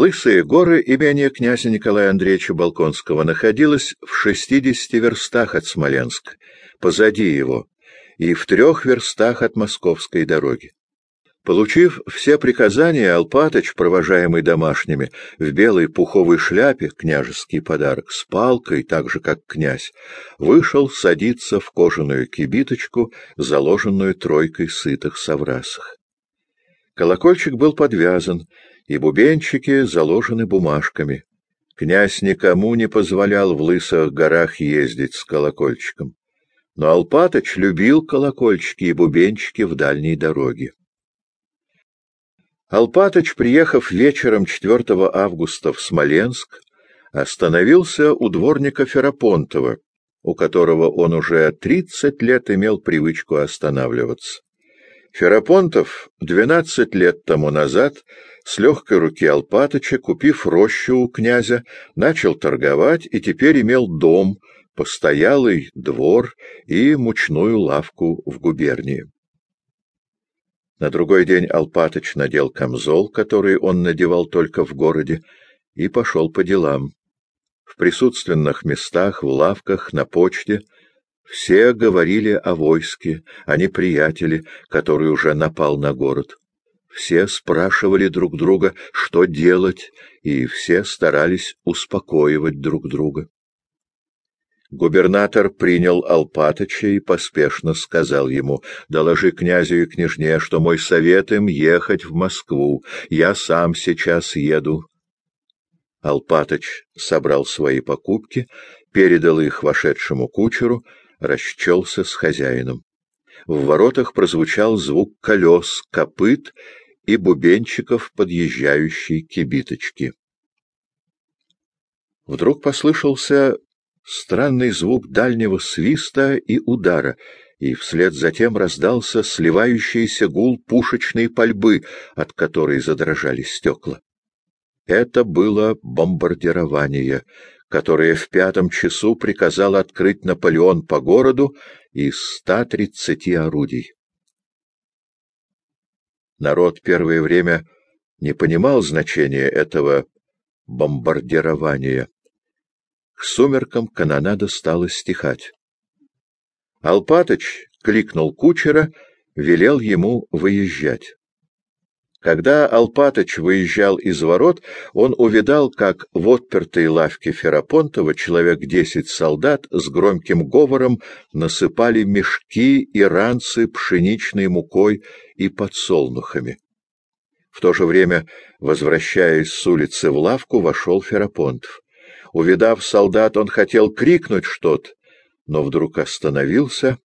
Лысые горы, имение князя Николая Андреевича Балконского, находилось в шестидесяти верстах от Смоленска, позади его, и в трех верстах от московской дороги. Получив все приказания, Алпатыч, провожаемый домашними, в белой пуховой шляпе, княжеский подарок, с палкой, так же, как князь, вышел садиться в кожаную кибиточку, заложенную тройкой сытых соврасах. Колокольчик был подвязан, и бубенчики заложены бумажками. Князь никому не позволял в лысых горах ездить с колокольчиком. Но Алпатыч любил колокольчики и бубенчики в дальней дороге. Алпатыч, приехав вечером 4 августа в Смоленск, остановился у дворника Ферапонтова, у которого он уже тридцать лет имел привычку останавливаться. Ферапонтов двенадцать лет тому назад с легкой руки Алпатыча, купив рощу у князя, начал торговать и теперь имел дом, постоялый двор и мучную лавку в губернии. На другой день Алпатыч надел камзол, который он надевал только в городе, и пошел по делам. В присутственных местах, в лавках, на почте — все говорили о войске, о неприятеле, который уже напал на город. Все спрашивали друг друга, что делать, и все старались успокоивать друг друга. Губернатор принял Алпатыча и поспешно сказал ему, «Доложи князю и княжне, что мой совет им ехать в Москву. Я сам сейчас еду». Алпатыч собрал свои покупки, передал их вошедшему кучеру — расчелся с хозяином. В воротах прозвучал звук колес, копыт и бубенчиков подъезжающей кибиточки. Вдруг послышался странный звук дальнего свиста и удара, и вслед затем раздался сливающийся гул пушечной пальбы, от которой задрожали стекла. Это было бомбардирование, которое в пятом часу приказал открыть Наполеон по городу из 130 орудий. Народ первое время не понимал значения этого бомбардирования. К сумеркам канонада стала стихать. Алпатыч кликнул кучера, велел ему выезжать. Когда Алпатыч выезжал из ворот, он увидал, как в отпертой лавке Ферапонтова человек десять солдат с громким говором насыпали мешки и ранцы пшеничной мукой и подсолнухами. В то же время, возвращаясь с улицы в лавку, вошел Ферапонтов. Увидав солдат, он хотел крикнуть что-то, но вдруг остановился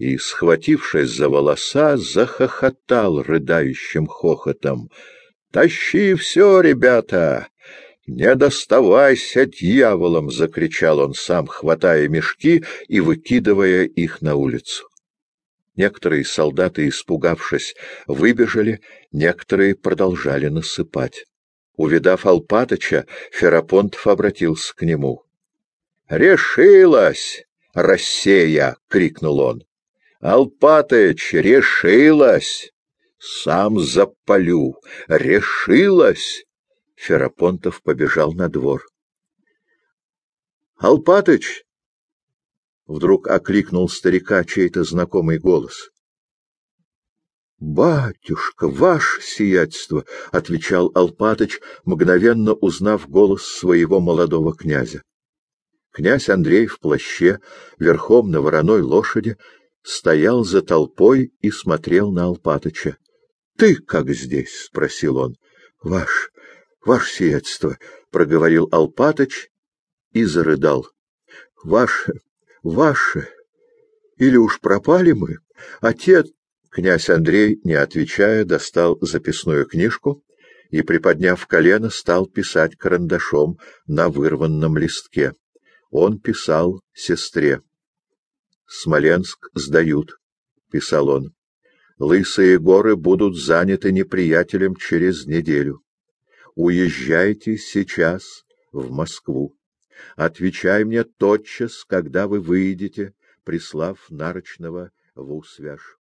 и, схватившись за волоса, захохотал рыдающим хохотом. — Тащи все, ребята! «Не доставайся дьяволом!» — закричал он сам, хватая мешки и выкидывая их на улицу. Некоторые солдаты, испугавшись, выбежали, некоторые продолжали насыпать. Увидав Алпатыча, Ферапонтов обратился к нему. «Решилась, Россия!» — крикнул он. Алпатыч, решилась! Сам запалю! Решилась! Ферапонтов побежал на двор. Алпатыч! Вдруг окликнул старика чей-то знакомый голос. «Батюшка, ваше сиятельство!» — отвечал Алпатыч, мгновенно узнав голос своего молодого князя. Князь Андрей в плаще, верхом на вороной лошади, стоял за толпой и смотрел на Алпатыча. — Ты как здесь? — спросил он. — Ваш, ваше сиятельство, — проговорил Алпатыч и зарыдал. — Ваше, ваше, или уж пропали мы? Отец... Князь Андрей, не отвечая, достал записную книжку и, приподняв колено, стал писать карандашом на вырванном листке. Он писал сестре. Смоленск сдают, — писал он. Лысые горы будут заняты неприятелем через неделю. Уезжайте сейчас в Москву. Отвечай мне тотчас, когда вы выйдете, прислав нарочного в Усвяж.